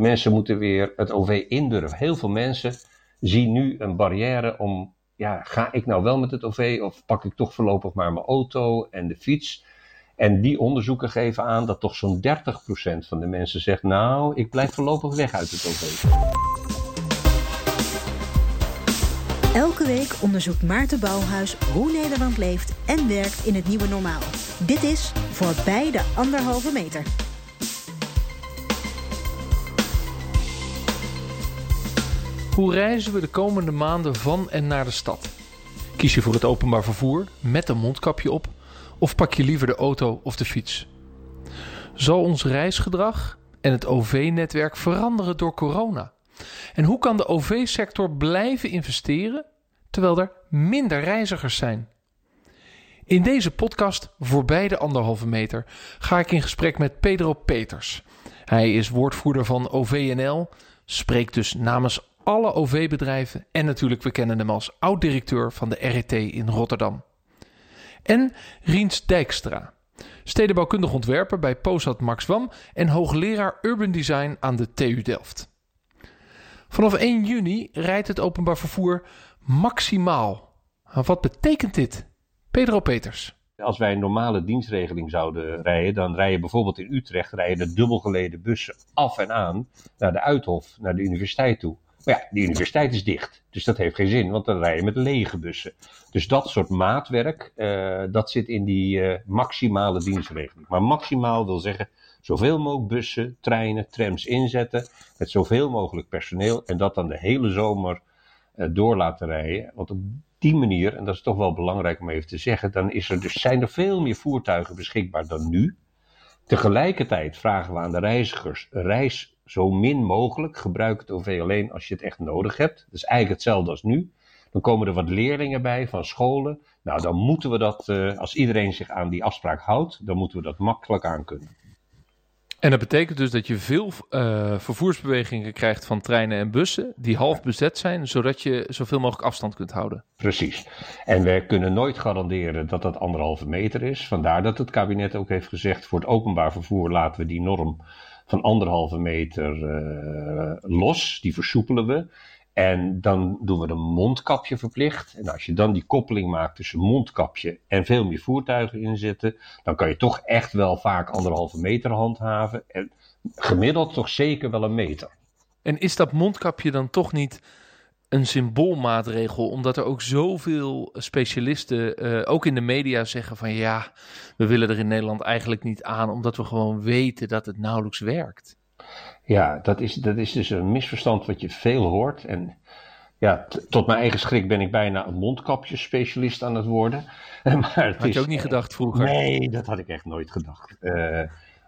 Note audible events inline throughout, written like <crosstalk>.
mensen moeten weer het OV indurven. Heel veel mensen zien nu een barrière om, ja, ga ik nou wel met het OV of pak ik toch voorlopig maar mijn auto en de fiets? En die onderzoeken geven aan dat toch zo'n 30% van de mensen zegt, nou, ik blijf voorlopig weg uit het OV. Elke week onderzoekt Maarten Bouwhuis hoe Nederland leeft en werkt in het nieuwe normaal. Dit is Voorbij de Anderhalve Meter. Hoe reizen we de komende maanden van en naar de stad? Kies je voor het openbaar vervoer met een mondkapje op of pak je liever de auto of de fiets? Zal ons reisgedrag en het OV-netwerk veranderen door corona? En hoe kan de OV-sector blijven investeren terwijl er minder reizigers zijn? In deze podcast Voorbij de anderhalve meter ga ik in gesprek met Pedro Peters. Hij is woordvoerder van OVNL, spreekt dus namens alle OV-bedrijven en natuurlijk we kennen hem als oud-directeur van de RET in Rotterdam. En Riens Dijkstra, stedenbouwkundig ontwerper bij POSAT Max Wam en hoogleraar Urban Design aan de TU Delft. Vanaf 1 juni rijdt het openbaar vervoer maximaal. Wat betekent dit? Pedro Peters. Als wij een normale dienstregeling zouden rijden, dan rijden bijvoorbeeld in Utrecht rijden de dubbelgeleden bussen af en aan naar de Uithof, naar de universiteit toe. Maar ja, die universiteit is dicht. Dus dat heeft geen zin, want dan rij je met lege bussen. Dus dat soort maatwerk, uh, dat zit in die uh, maximale dienstregeling. Maar maximaal wil zeggen zoveel mogelijk bussen, treinen, trams inzetten. Met zoveel mogelijk personeel. En dat dan de hele zomer uh, door laten rijden. Want op die manier, en dat is toch wel belangrijk om even te zeggen, dan is er dus, zijn er veel meer voertuigen beschikbaar dan nu. Tegelijkertijd vragen we aan de reizigers: reis zo min mogelijk. Gebruik het OV alleen als je het echt nodig hebt. Dat is eigenlijk hetzelfde als nu. Dan komen er wat leerlingen bij van scholen. Nou, dan moeten we dat, uh, als iedereen zich aan die afspraak houdt, dan moeten we dat makkelijk aan kunnen. En dat betekent dus dat je veel uh, vervoersbewegingen krijgt van treinen en bussen die half bezet zijn, zodat je zoveel mogelijk afstand kunt houden. Precies. En we kunnen nooit garanderen dat dat anderhalve meter is. Vandaar dat het kabinet ook heeft gezegd: voor het openbaar vervoer laten we die norm van anderhalve meter uh, los. Die versoepelen we. En dan doen we een mondkapje verplicht. En als je dan die koppeling maakt tussen mondkapje en veel meer voertuigen inzetten, dan kan je toch echt wel vaak anderhalve meter handhaven. En gemiddeld toch zeker wel een meter. En is dat mondkapje dan toch niet een symboolmaatregel, omdat er ook zoveel specialisten, uh, ook in de media, zeggen van ja, we willen er in Nederland eigenlijk niet aan, omdat we gewoon weten dat het nauwelijks werkt. Ja, dat is, dat is dus een misverstand wat je veel hoort. En ja, tot mijn eigen schrik ben ik bijna een mondkapjesspecialist aan het worden. <laughs> maar het had je ook niet gedacht vroeger? Nee, dat had ik echt nooit gedacht. Uh,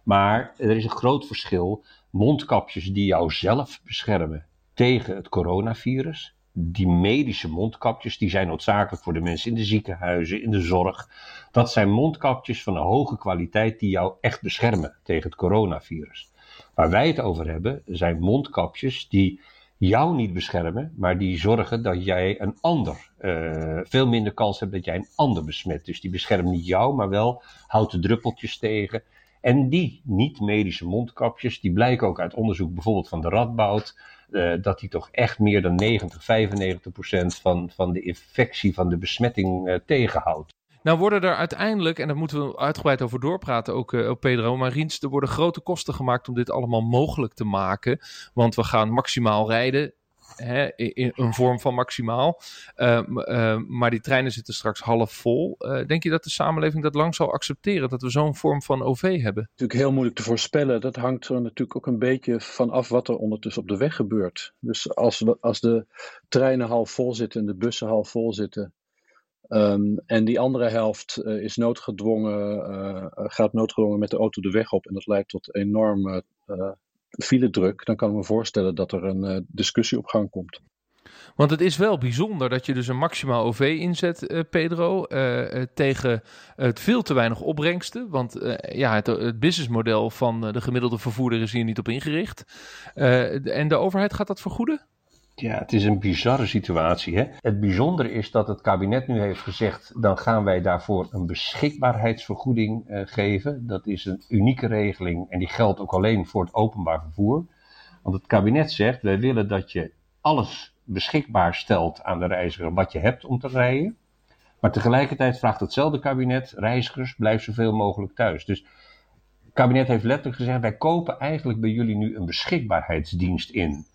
maar er is een groot verschil. Mondkapjes die jou zelf beschermen tegen het coronavirus. Die medische mondkapjes, die zijn noodzakelijk voor de mensen in de ziekenhuizen, in de zorg. Dat zijn mondkapjes van een hoge kwaliteit die jou echt beschermen tegen het coronavirus. Waar wij het over hebben, zijn mondkapjes die jou niet beschermen, maar die zorgen dat jij een ander, uh, veel minder kans hebt dat jij een ander besmet. Dus die beschermen niet jou, maar wel houdt de druppeltjes tegen. En die niet-medische mondkapjes, die blijken ook uit onderzoek bijvoorbeeld van de Radboud, uh, dat die toch echt meer dan 90, 95 procent van, van de infectie, van de besmetting uh, tegenhoudt. Nou worden er uiteindelijk, en daar moeten we uitgebreid over doorpraten, ook uh, Pedro, maar Riens, er worden grote kosten gemaakt om dit allemaal mogelijk te maken. Want we gaan maximaal rijden, hè, in een vorm van maximaal. Uh, uh, maar die treinen zitten straks half vol. denk je dat de samenleving dat lang zal accepteren, dat we zo'n vorm van OV hebben? Natuurlijk heel moeilijk te voorspellen. Dat hangt er natuurlijk ook een beetje van af wat er ondertussen op de weg gebeurt. Dus als, als de treinen half vol zitten en de bussen half vol zitten, Um, en die andere helft uh, is noodgedwongen, uh, gaat noodgedwongen met de auto de weg op en dat leidt tot enorme uh, filedruk. Dan kan ik me voorstellen dat er een discussie op gang komt. Want het is wel bijzonder dat je dus een maximaal OV inzet, Pedro, tegen het veel te weinig opbrengsten. Want ja, het, het businessmodel van de gemiddelde vervoerder is hier niet op ingericht. en de overheid gaat dat vergoeden? Ja, het is een bizarre situatie. Hè? Het bijzondere is dat het kabinet nu heeft gezegd: dan gaan wij daarvoor een beschikbaarheidsvergoeding uh, geven. Dat is een unieke regeling en die geldt ook alleen voor het openbaar vervoer. Want het kabinet zegt, wij willen dat je alles beschikbaar stelt aan de reiziger wat je hebt om te rijden. Maar tegelijkertijd vraagt hetzelfde kabinet, reizigers, blijf zoveel mogelijk thuis. Dus het kabinet heeft letterlijk gezegd, wij kopen eigenlijk bij jullie nu een beschikbaarheidsdienst in.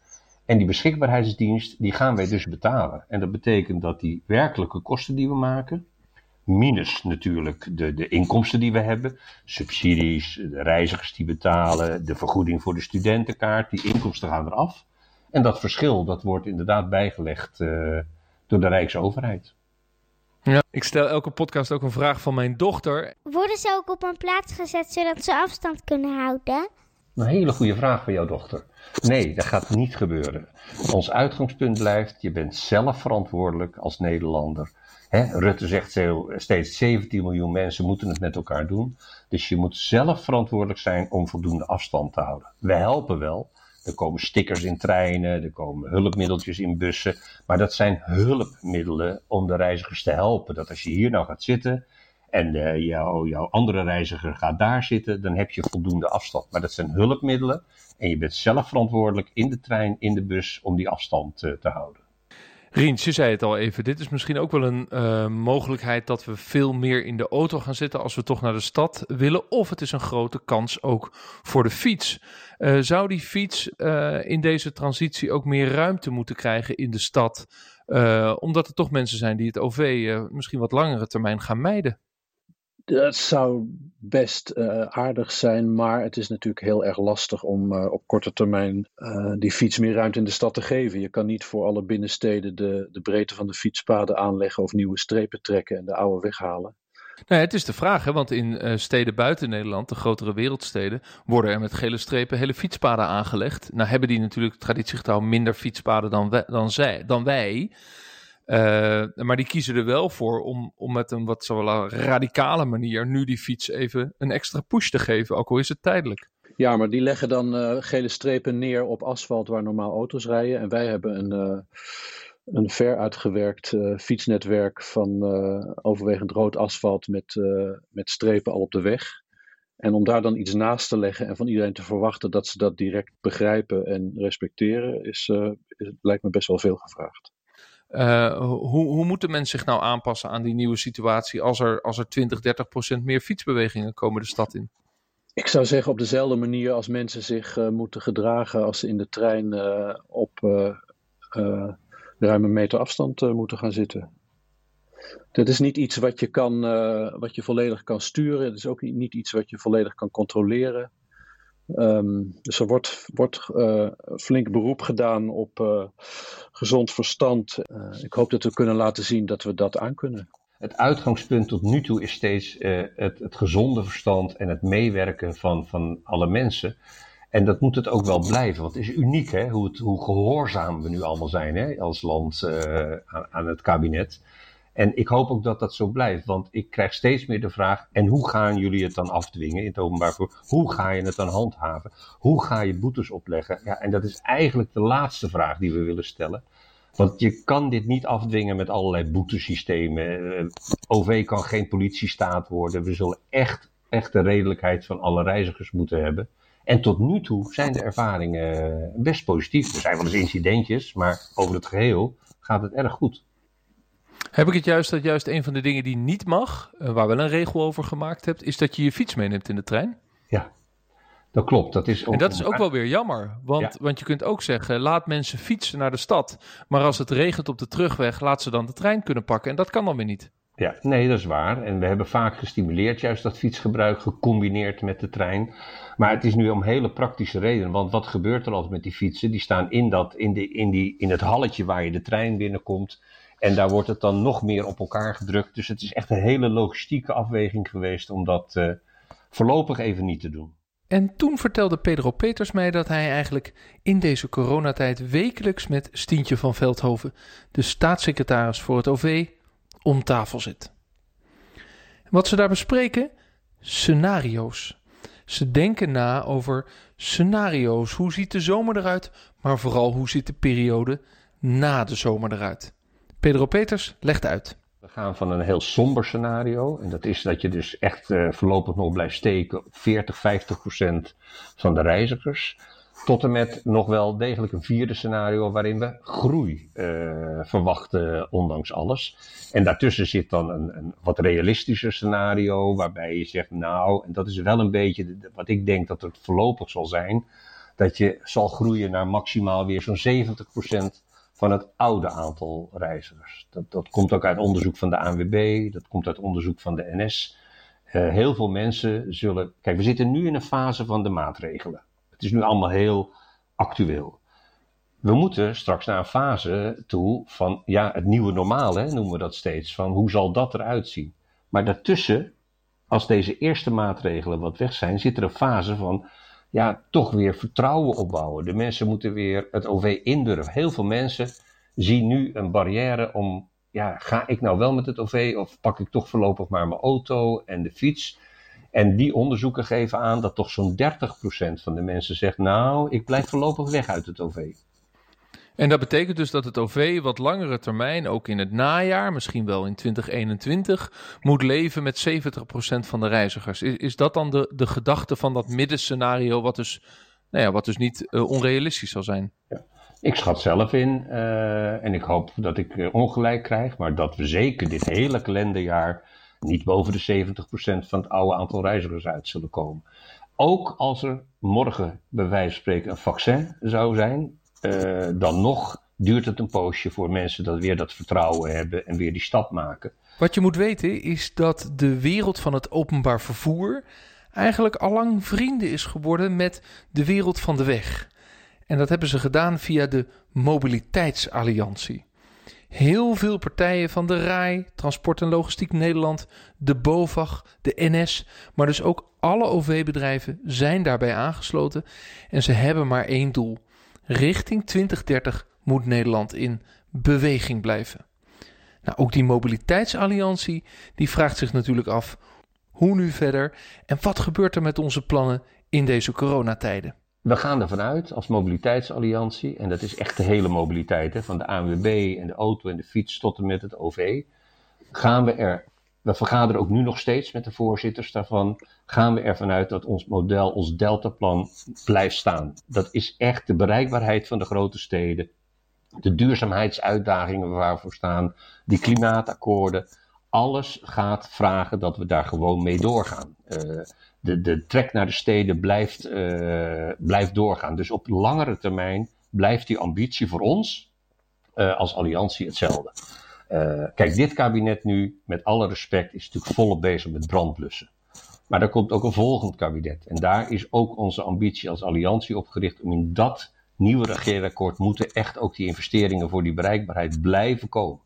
En die beschikbaarheidsdienst, die gaan wij dus betalen. En dat betekent dat die werkelijke kosten die we maken, minus natuurlijk de, de inkomsten die we hebben, subsidies, de reizigers die betalen, de vergoeding voor de studentenkaart, die inkomsten gaan eraf. En dat verschil, dat wordt inderdaad bijgelegd uh, door de Rijksoverheid. Ja, ik stel elke podcast ook een vraag van mijn dochter. Worden ze ook op een plaats gezet zodat ze afstand kunnen houden? Een hele goede vraag van jouw dochter. Nee, dat gaat niet gebeuren. Ons uitgangspunt blijft, je bent zelf verantwoordelijk als Nederlander. Rutte zegt steeds 17 miljoen mensen moeten het met elkaar doen. Dus je moet zelf verantwoordelijk zijn om voldoende afstand te houden. We helpen wel. Er komen stickers in treinen, er komen hulpmiddeltjes in bussen. Maar dat zijn hulpmiddelen om de reizigers te helpen. Dat als je hier nou gaat zitten en uh, jouw andere reiziger gaat daar zitten, dan heb je voldoende afstand. Maar dat zijn hulpmiddelen en je bent zelf verantwoordelijk in de trein, in de bus, om die afstand uh, te houden. Riens, je zei het al even. Dit is misschien ook wel een uh, mogelijkheid dat we veel meer in de auto gaan zitten als we toch naar de stad willen. Of het is een grote kans ook voor de fiets. Zou die fiets in deze transitie ook meer ruimte moeten krijgen in de stad? omdat er toch mensen zijn die het OV misschien wat langere termijn gaan mijden. Dat zou best uh, aardig zijn, maar het is natuurlijk heel erg lastig om uh, op korte termijn uh, die fiets meer ruimte in de stad te geven. Je kan niet voor alle binnensteden de, de breedte van de fietspaden aanleggen of nieuwe strepen trekken en de oude weghalen. Nou, het is de vraag, hè? want in steden buiten Nederland, de grotere wereldsteden, worden er met gele strepen hele fietspaden aangelegd. Nou hebben die natuurlijk traditiegetrouw minder fietspaden dan, we, dan, zij, dan wij. Uh, maar die kiezen er wel voor om, om met een wat radicale manier nu die fiets even een extra push te geven, ook al is het tijdelijk. Ja, maar die leggen dan uh, gele strepen neer op asfalt waar normaal auto's rijden. En wij hebben een, uh, een ver uitgewerkt fietsnetwerk van overwegend rood asfalt met, met strepen al op de weg. En om daar dan iets naast te leggen en van iedereen te verwachten dat ze dat direct begrijpen en respecteren, is, is lijkt me best wel veel gevraagd. Uh, hoe, hoe moeten mensen zich nou aanpassen aan die nieuwe situatie als er, als er 20, 30 procent meer fietsbewegingen komen de stad in? Ik zou zeggen op dezelfde manier als mensen zich uh, moeten gedragen als ze in de trein uh, op ruim een meter afstand moeten gaan zitten. Dat is niet iets wat je, kan, wat je volledig kan sturen. Het is ook niet iets wat je volledig kan controleren. Um, dus er wordt, wordt uh, flink beroep gedaan op uh, gezond verstand. Uh, ik hoop dat we kunnen laten zien dat we dat aankunnen. Het uitgangspunt tot nu toe is steeds het, het, gezonde verstand en het meewerken van, van alle mensen. En dat moet het ook wel blijven, want het is uniek hè, hoe, het, hoe gehoorzaam we nu allemaal zijn hè, als land aan, aan het kabinet. En ik hoop ook dat dat zo blijft, want ik krijg steeds meer de vraag: en hoe gaan jullie het dan afdwingen in het openbaar? Hoe ga je het dan handhaven? Hoe ga je boetes opleggen? Ja, en dat is eigenlijk de laatste vraag die we willen stellen. Want je kan dit niet afdwingen met allerlei boetesystemen. Eh, OV kan geen politiestaat worden. We zullen echt, echt de redelijkheid van alle reizigers moeten hebben. En tot nu toe zijn de ervaringen best positief. Er zijn wel eens incidentjes, maar over het geheel gaat het erg goed. Heb ik het juist dat juist een van de dingen die niet mag, uh, waar wel een regel over gemaakt hebt, is dat je je fiets meeneemt in de trein? Ja, dat klopt. Dat is ook en dat is ook wel weer jammer, want, ja. want je kunt ook zeggen, laat mensen fietsen naar de stad, maar als het regent op de terugweg, laat ze dan de trein kunnen pakken en dat kan dan weer niet. Ja, nee, dat is waar. En we hebben vaak gestimuleerd juist dat fietsgebruik gecombineerd met de trein. Maar het is nu om hele praktische redenen. Want wat gebeurt er altijd met die fietsen? Die staan in, dat, in, de, in, die, in het halletje waar je de trein binnenkomt. En daar wordt het dan nog meer op elkaar gedrukt. Dus het is echt een hele logistieke afweging geweest om dat uh, voorlopig even niet te doen. En toen vertelde Pedro Peters mij dat hij eigenlijk in deze coronatijd wekelijks met Stientje van Veldhoven, de staatssecretaris voor het OV, om tafel zit. Wat ze daar bespreken? Scenario's. Ze denken na over scenario's. Hoe ziet de zomer eruit? Maar vooral hoe ziet de periode na de zomer eruit? Pedro Peters legt uit. We gaan van een heel somber scenario. En dat is dat je dus echt uh, voorlopig nog blijft steken op 40, 50 procent van de reizigers. tot en met nog wel degelijk een vierde scenario waarin we groei uh, verwachten, ondanks alles. En daartussen zit dan een, een, wat realistischer scenario waarbij je zegt, nou, en dat is wel een beetje wat ik denk dat het voorlopig zal zijn, dat je zal groeien naar maximaal weer zo'n 70% van het oude aantal reizigers. Dat, dat komt ook uit onderzoek van de ANWB, dat komt uit onderzoek van de NS. Uh, heel veel mensen zullen. Kijk, we zitten nu in een fase van de maatregelen. Het is nu allemaal heel actueel. We moeten straks naar een fase toe van ja, het nieuwe normaal, hè, noemen we dat steeds. Van hoe zal dat eruit zien? Maar daartussen, als deze eerste maatregelen wat weg zijn, zit er een fase van ja, toch weer vertrouwen opbouwen. De mensen moeten weer het OV indurven. Heel veel mensen zien nu een barrière om, ja, ga ik nou wel met het OV of pak ik toch voorlopig maar mijn auto en de fiets? En die onderzoeken geven aan dat toch zo'n 30% van de mensen zegt, nou, ik blijf voorlopig weg uit het OV. En dat betekent dus dat het OV wat langere termijn, ook in het najaar, misschien wel in 2021, moet leven met 70% van de reizigers. Is, is dat dan de, de gedachte van dat middenscenario, wat dus, nou ja, wat dus niet uh, onrealistisch zal zijn? Ja. Ik schat zelf in, uh, en ik hoop dat ik uh, ongelijk krijg, maar dat we zeker dit hele kalenderjaar niet boven de 70% van het oude aantal reizigers uit zullen komen. Ook als er morgen bij wijze van spreken een vaccin zou zijn, uh, dan nog duurt het een poosje voor mensen dat weer dat vertrouwen hebben en weer die stap maken. Wat je moet weten is dat de wereld van het openbaar vervoer eigenlijk allang vrienden is geworden met de wereld van de weg. En dat hebben ze gedaan via de Mobiliteitsalliantie. Heel veel partijen van de RAI, Transport en Logistiek Nederland, de BOVAG, de NS, maar dus ook alle OV-bedrijven zijn daarbij aangesloten en ze hebben maar één doel. Richting 2030 moet Nederland in beweging blijven. Nou, ook die mobiliteitsalliantie die vraagt zich natuurlijk af hoe nu verder en wat gebeurt er met onze plannen in deze coronatijden. We gaan ervan uit als mobiliteitsalliantie, en dat is echt de hele mobiliteit, hè, van de ANWB en de auto en de fiets tot en met het OV, gaan we er, we vergaderen ook nu nog steeds met de voorzitters daarvan, gaan we ervan uit dat ons model, ons deltaplan blijft staan. Dat is echt de bereikbaarheid van de grote steden, de duurzaamheidsuitdagingen waar we voor staan, die klimaatakkoorden, alles gaat vragen dat we daar gewoon mee doorgaan. Uh, de, de trek naar de steden blijft, uh, blijft doorgaan. Dus op langere termijn blijft die ambitie voor ons uh, als alliantie hetzelfde. Uh, kijk, dit kabinet nu, met alle respect, is natuurlijk volop bezig met brandblussen. Maar er komt ook een volgend kabinet. En daar is ook onze ambitie als alliantie op gericht om in dat nieuwe regeerakkoord moeten echt ook die investeringen voor die bereikbaarheid blijven komen.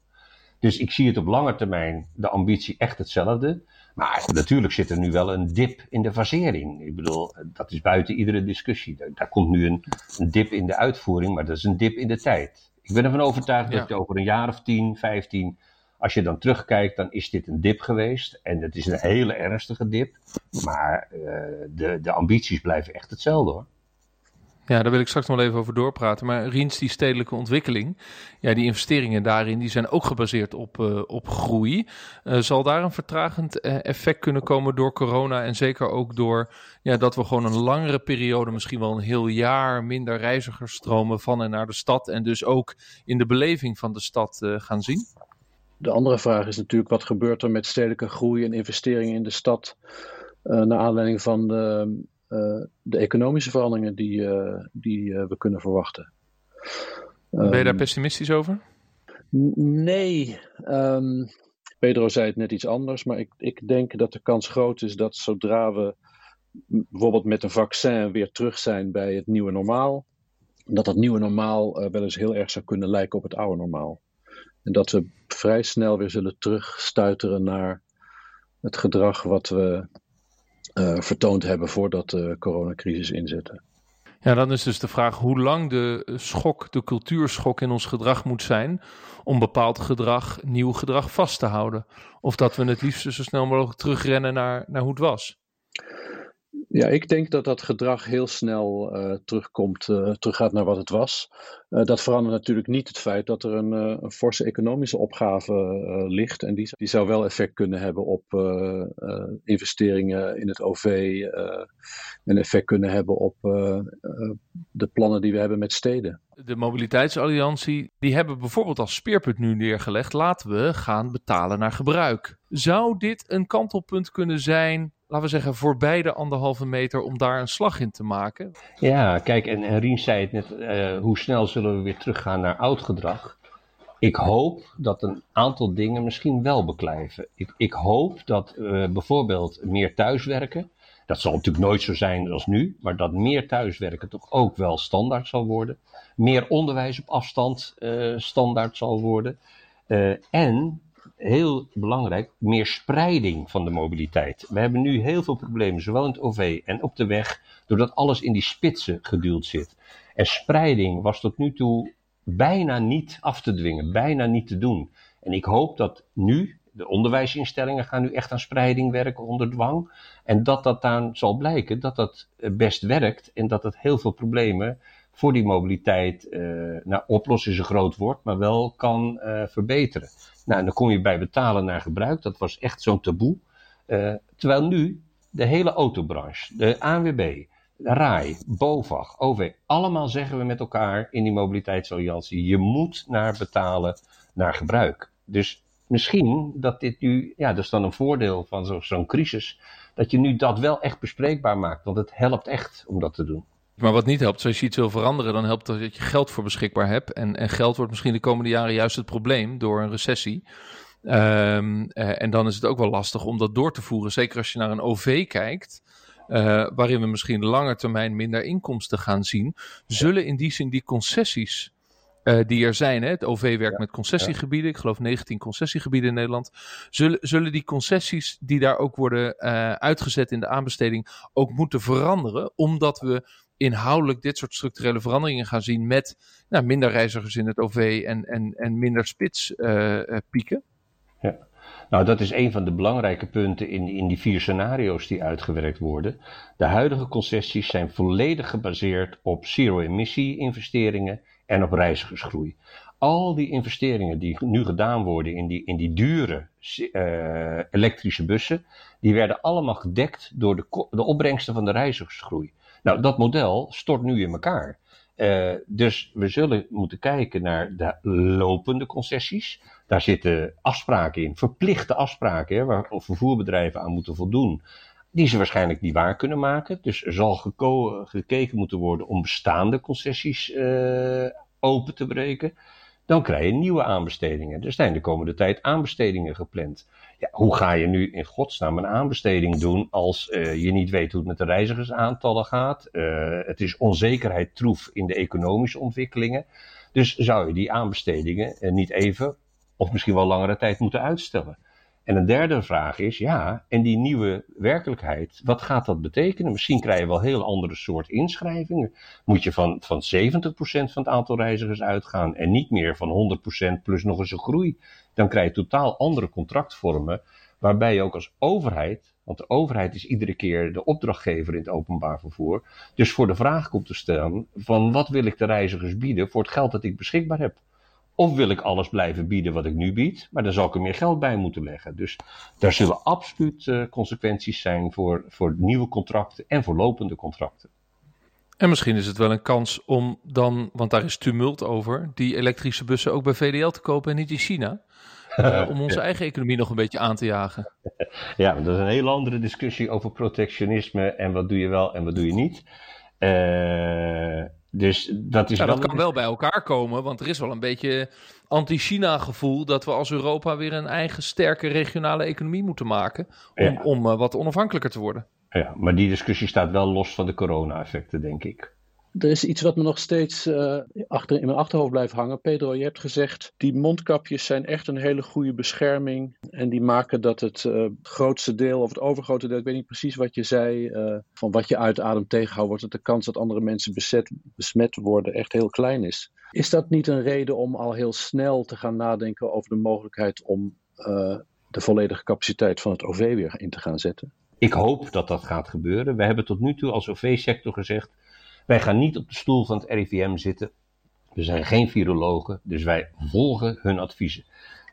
Dus ik zie het op lange termijn, de ambitie echt hetzelfde. Maar natuurlijk zit er nu wel een dip in de fasering. Ik bedoel, dat is buiten iedere discussie. Daar, komt nu een, een, dip in de uitvoering, maar dat is een dip in de tijd. Ik ben ervan overtuigd ja. dat je over een jaar of 10, 15, als je dan terugkijkt, dan is dit een dip geweest. En het is een hele ernstige dip. Maar uh, de, de ambities blijven echt hetzelfde hoor. Ja, daar wil ik straks nog even over doorpraten. Maar Riens, die stedelijke ontwikkeling, ja, die investeringen daarin, die zijn ook gebaseerd op, uh, op groei. Uh, zal daar een vertragend uh, effect kunnen komen door corona en zeker ook door ja, dat we gewoon een langere periode, misschien wel een heel jaar, minder reizigers stromen van en naar de stad en dus ook in de beleving van de stad gaan zien? De andere vraag is natuurlijk wat gebeurt er met stedelijke groei en investeringen in de stad naar aanleiding van de de economische veranderingen die, uh, die uh, we kunnen verwachten. Ben je daar um, pessimistisch over? Nee. Um, Pedro zei het net iets anders, maar ik, ik denk dat de kans groot is dat zodra we bijvoorbeeld met een vaccin weer terug zijn bij het nieuwe normaal, dat dat nieuwe normaal wel eens heel erg zou kunnen lijken op het oude normaal. En dat we vrij snel weer zullen terugstuiteren naar het gedrag wat we vertoond hebben voordat de coronacrisis inzette. Ja, dan is dus de vraag hoe lang de schok, de cultuurschok in ons gedrag moet zijn om bepaald gedrag, nieuw gedrag vast te houden. Of dat we het liefst zo snel mogelijk terugrennen naar, naar hoe het was. Ja, ik denk dat dat gedrag heel snel uh, terugkomt, uh, teruggaat naar wat het was. Uh, dat verandert natuurlijk niet het feit dat er een, een forse economische opgave ligt. En die, die zou wel effect kunnen hebben op investeringen in het OV. en effect kunnen hebben op de plannen die we hebben met steden. De Mobiliteitsalliantie, die hebben bijvoorbeeld als speerpunt nu neergelegd: laten we gaan betalen naar gebruik. Zou dit een kantelpunt kunnen zijn laten we zeggen, voorbij de anderhalve meter om daar een slag in te maken. Ja, kijk, en, en Rien zei het net, uh, hoe snel zullen we weer teruggaan naar oud gedrag? Ik hoop dat een aantal dingen misschien wel beklijven. Ik, ik hoop dat uh, bijvoorbeeld meer thuiswerken, dat zal natuurlijk nooit zo zijn als nu, maar dat meer thuiswerken toch ook wel standaard zal worden. Meer onderwijs op afstand uh, standaard zal worden. en heel belangrijk, meer spreiding van de mobiliteit. We hebben nu heel veel problemen, zowel in het OV en op de weg, doordat alles in die spitsen geduwd zit. En spreiding was tot nu toe bijna niet af te dwingen, bijna niet te doen. En ik hoop dat nu, de onderwijsinstellingen gaan nu echt aan spreiding werken onder dwang. En dat dat dan zal blijken dat dat best werkt en dat het heel veel problemen voor die mobiliteit, uh, nou oplossen is een groot woord, maar wel kan uh, verbeteren. Nou, en dan kom je bij betalen naar gebruik. Dat was echt zo'n taboe. Uh, terwijl nu de hele autobranche, de ANWB, de RAI, BOVAG, OV, allemaal zeggen we met elkaar in die mobiliteitsalliantie, je moet naar betalen naar gebruik. Dus misschien dat dit nu, ja, dat is dan een voordeel van zo'n zo crisis, dat je nu dat wel echt bespreekbaar maakt. Want het helpt echt om dat te doen. Maar wat niet helpt, als je iets wil veranderen, dan helpt dat je geld voor beschikbaar hebt. En, en geld wordt misschien de komende jaren juist het probleem door een recessie. Um, en dan is het ook wel lastig om dat door te voeren. Zeker als je naar een OV kijkt, uh, waarin we misschien langer termijn minder inkomsten gaan zien. Zullen in die zin die concessies uh, die er zijn. Hè? Het OV werkt met concessiegebieden. Ik geloof 19 concessiegebieden in Nederland. Zullen, zullen die concessies die daar ook worden uh, uitgezet in de aanbesteding ook moeten veranderen? Omdat we inhoudelijk dit soort structurele veranderingen gaan zien met nou, minder reizigers in het OV en, en, en minder spitspieken? Uh, ja. Nou, dat is een van de belangrijke punten in, in die vier scenario's die uitgewerkt worden. De huidige concessies zijn volledig gebaseerd op zero-emissie investeringen en op reizigersgroei. Al die investeringen die nu gedaan worden in die, in die dure uh, elektrische bussen, die werden allemaal gedekt door de, de opbrengsten van de reizigersgroei. Nou, dat model stort nu in elkaar. Uh, dus we zullen moeten kijken naar de lopende concessies. Daar zitten afspraken in, verplichte afspraken, waar vervoerbedrijven aan moeten voldoen, die ze waarschijnlijk niet waar kunnen maken. Dus er zal gekeken moeten worden om bestaande concessies uh, open te breken. Dan krijg je nieuwe aanbestedingen. Er zijn de komende tijd aanbestedingen gepland. Ja, hoe ga je nu in godsnaam een aanbesteding doen als uh, je niet weet hoe het met de reizigersaantallen gaat? Uh, het is onzekerheid troef in de economische ontwikkelingen. Dus zou je die aanbestedingen uh, niet even of misschien wel langere tijd moeten uitstellen? En een derde vraag is, ja, en die nieuwe werkelijkheid, wat gaat dat betekenen? Misschien krijg je wel heel andere soort inschrijvingen. Moet je van, van 70% van het aantal reizigers uitgaan en niet meer van 100% plus nog eens een groei? Dan krijg je totaal andere contractvormen, waarbij je ook als overheid, want de overheid is iedere keer de opdrachtgever in het openbaar vervoer, dus voor de vraag komt te stellen van wat wil ik de reizigers bieden voor het geld dat ik beschikbaar heb? Of wil ik alles blijven bieden wat ik nu bied, maar dan zal ik er meer geld bij moeten leggen. Dus daar zullen absoluut uh, consequenties zijn voor, voor nieuwe contracten en voor lopende contracten. En misschien is het wel een kans om dan, want daar is tumult over, die elektrische bussen ook bij VDL te kopen en niet in China. Uh, <laughs> om onze eigen economie nog een beetje aan te jagen. <laughs> Ja, dat is een hele andere discussie over protectionisme en wat doe je wel en wat doe je niet. Uh, dus dat is ja, wel dat kan wel bij elkaar komen, want er is wel een beetje anti-China gevoel dat we als Europa weer een eigen sterke regionale economie moeten maken om, ja. om uh, wat onafhankelijker te worden. Ja, maar die discussie staat wel los van de corona-effecten, denk ik. Er is iets wat me nog steeds uh, achter, in mijn achterhoofd blijft hangen. Pedro, je hebt gezegd, die mondkapjes zijn echt een hele goede bescherming. En die maken dat het uh, grootste deel, of het overgrote deel, ik weet niet precies wat je zei, uh, van wat je uitademt tegenhoudt, wordt dat de kans dat andere mensen bezet, besmet worden echt heel klein is. Is dat niet een reden om al heel snel te gaan nadenken over de mogelijkheid om de volledige capaciteit van het OV weer in te gaan zetten? Ik hoop dat dat gaat gebeuren. We hebben tot nu toe als OV-sector gezegd, wij gaan niet op de stoel van het RIVM zitten. We zijn geen virologen, dus wij volgen hun adviezen.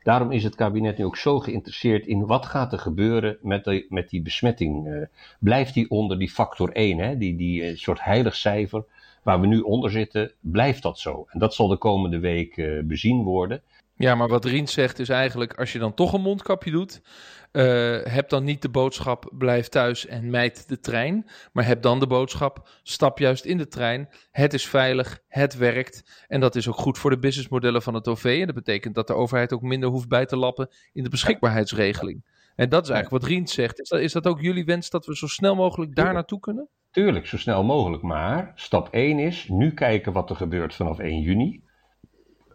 Daarom is het kabinet nu ook zo geïnteresseerd in wat gaat er gebeuren met, de, met die besmetting. Uh, blijft die onder die factor 1, hè? die, die uh, soort heilig cijfer waar we nu onder zitten, blijft dat zo? En dat zal de komende week uh, bezien worden. Ja, maar wat Rien zegt is eigenlijk, als je dan toch een mondkapje doet, uh, heb dan niet de boodschap blijf thuis en mijd de trein. Maar heb dan de boodschap stap juist in de trein. Het is veilig, het werkt. En dat is ook goed voor de businessmodellen van het OV. En dat betekent dat de overheid ook minder hoeft bij te lappen in de beschikbaarheidsregeling. En dat is eigenlijk wat Rien zegt. Is dat, is dat ook jullie wens dat we zo snel mogelijk daar naartoe kunnen? Tuurlijk, zo snel mogelijk. Maar stap 1 is nu kijken wat er gebeurt vanaf 1 juni.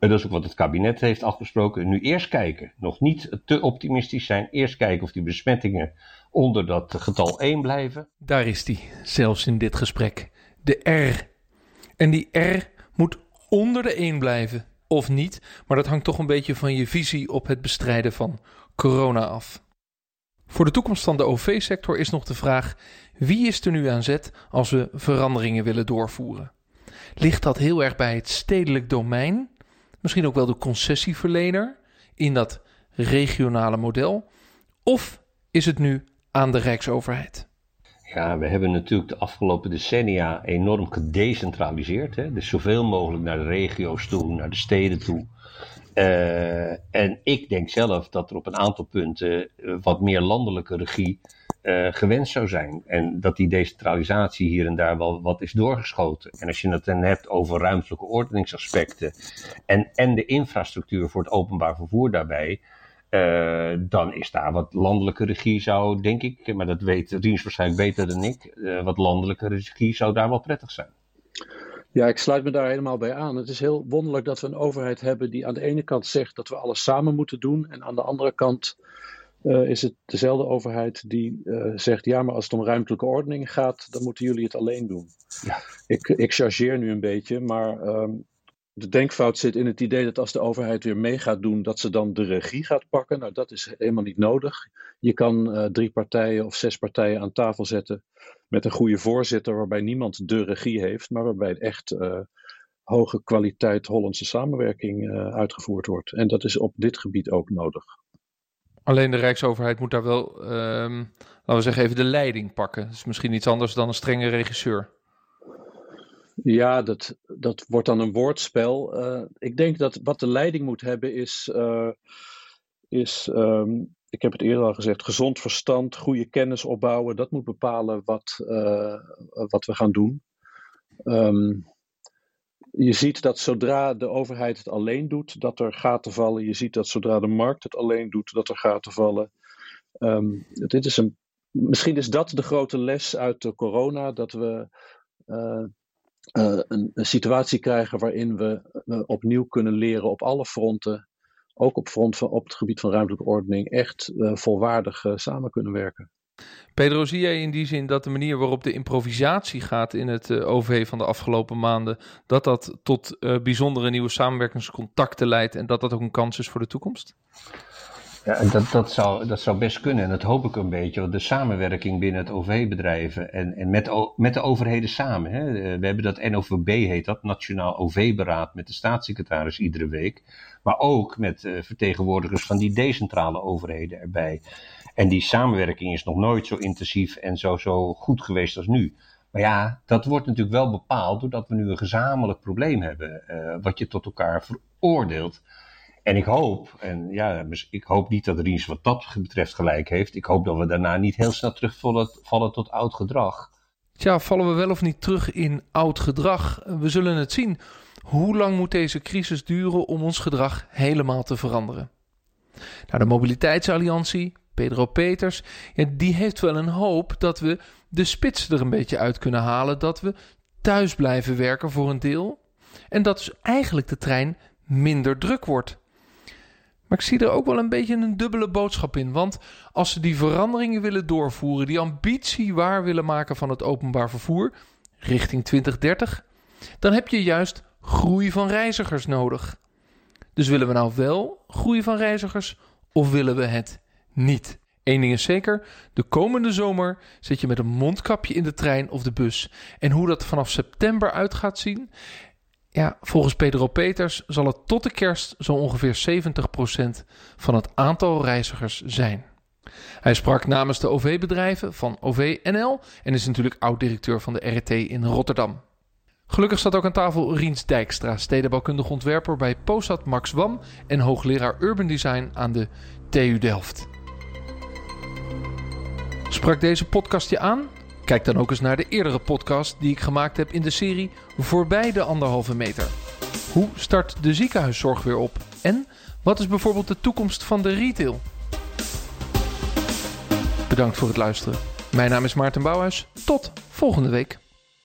En dat is ook wat het kabinet heeft afgesproken. Nu eerst kijken. Nog niet te optimistisch zijn. Eerst kijken of die besmettingen onder dat getal 1 blijven. Daar is die, zelfs in dit gesprek. De R. En die R moet onder de 1 blijven. Of niet, maar dat hangt toch een beetje van je visie op het bestrijden van corona af. Voor de toekomst van de OV-sector is nog de vraag: wie is er nu aan zet als we veranderingen willen doorvoeren? Ligt dat heel erg bij het stedelijk domein? Misschien ook wel de concessieverlener in dat regionale model? Of is het nu aan de Rijksoverheid? Ja, we hebben natuurlijk de afgelopen decennia enorm gedecentraliseerd. Hè? Dus zoveel mogelijk naar de regio's toe, naar de steden toe. Uh, en ik denk zelf dat er op een aantal punten uh, wat meer landelijke regie uh, gewenst zou zijn. En dat die decentralisatie hier en daar wel wat is doorgeschoten. En als je het dan hebt over ruimtelijke ordeningsaspecten en, en de infrastructuur voor het openbaar vervoer daarbij. Uh, dan is daar wat landelijke regie zou, denk ik, maar dat weet Riens waarschijnlijk beter dan ik, uh, wat landelijke regie zou daar wel prettig zijn. Ja, ik sluit me daar helemaal bij aan. Het is heel wonderlijk dat we een overheid hebben die aan de ene kant zegt dat we alles samen moeten doen en aan de andere kant uh, is het dezelfde overheid die uh, zegt: ja, maar als het om ruimtelijke ordening gaat, dan moeten jullie het alleen doen. Ja. Ik, ik chargeer nu een beetje, maar um, de denkfout zit in het idee dat als de overheid weer mee gaat doen, dat ze dan de regie gaat pakken. Nou, dat is helemaal niet nodig. Je kan uh, drie partijen of zes partijen aan tafel zetten met een goede voorzitter, waarbij niemand de regie heeft, maar waarbij echt hoge kwaliteit Hollandse samenwerking uitgevoerd wordt. En dat is op dit gebied ook nodig. Alleen de Rijksoverheid moet daar wel, um, laten we zeggen, even de leiding pakken. Dat is misschien iets anders dan een strenge regisseur. Ja, dat, dat wordt dan een woordspel. Uh, ik denk dat wat de leiding moet hebben is, uh, is um, ik heb het eerder al gezegd, gezond verstand, goede kennis opbouwen. Dat moet bepalen wat, uh, wat we gaan doen. Um, je ziet dat zodra de overheid het alleen doet, dat er gaten vallen. Je ziet dat zodra de markt het alleen doet, dat er gaten vallen. Um, dit is een, misschien is dat de grote les uit de corona, dat we uh, uh, een, situatie krijgen waarin we opnieuw kunnen leren op alle fronten, ook op, front van, op het gebied van ruimtelijke ordening, echt volwaardig samen kunnen werken. Pedro, zie jij in die zin dat de manier waarop de improvisatie gaat in het uh, OV van de afgelopen maanden, dat dat tot uh, bijzondere nieuwe samenwerkingscontacten leidt en dat dat ook een kans is voor de toekomst? Ja, dat, dat, zou, dat zou best kunnen en dat hoop ik een beetje. De samenwerking binnen het OV-bedrijven en, en met, met de overheden samen. Hè. Eh, we hebben dat NOVB heet dat, Nationaal OV-beraad met de staatssecretaris iedere week. Maar ook met vertegenwoordigers van die decentrale overheden erbij. En die samenwerking is nog nooit zo intensief en zo, zo goed geweest als nu. Maar ja, dat wordt natuurlijk wel bepaald doordat we nu een gezamenlijk probleem hebben, uh, wat je tot elkaar veroordeelt. En ik hoop, en ja, ik hoop niet dat Riens wat dat betreft gelijk heeft. Ik hoop dat we daarna niet heel snel terugvallen vallen tot oud gedrag. Tja, vallen we wel of niet terug in oud gedrag? We zullen het zien. Hoe lang moet deze crisis duren om ons gedrag helemaal te veranderen? Nou, de Mobiliteitsalliantie, Pedro Peters, ja, die heeft wel een hoop dat we de spits er een beetje uit kunnen halen. Dat we thuis blijven werken voor een deel. En dat dus eigenlijk de trein minder druk wordt. Maar ik zie er ook wel een beetje een dubbele boodschap in. Want als ze die veranderingen willen doorvoeren, die ambitie waar willen maken van het openbaar vervoer richting 2030, dan heb je juist groei van reizigers nodig. Dus willen we nou wel groei van reizigers of willen we het niet? Eén ding is zeker, de komende zomer zit je met een mondkapje in de trein of de bus. En hoe dat vanaf september uit gaat zien, ja, volgens Pedro Peters zal het tot de kerst zo ongeveer 70% van het aantal reizigers zijn. Hij sprak namens de OV-bedrijven van OV-NL en is natuurlijk oud-directeur van de RT in Rotterdam. Gelukkig staat ook aan tafel Riens Dijkstra, stedenbouwkundig ontwerper bij Posat Max Wam en hoogleraar Urban Design aan de TU Delft. Sprak deze podcast je aan? Kijk dan ook eens naar de eerdere podcast die ik gemaakt heb in de serie Voorbij de anderhalve meter. Hoe start de ziekenhuiszorg weer op? En wat is bijvoorbeeld de toekomst van de retail? Bedankt voor het luisteren. Mijn naam is Maarten Bouwhuis. Tot volgende week.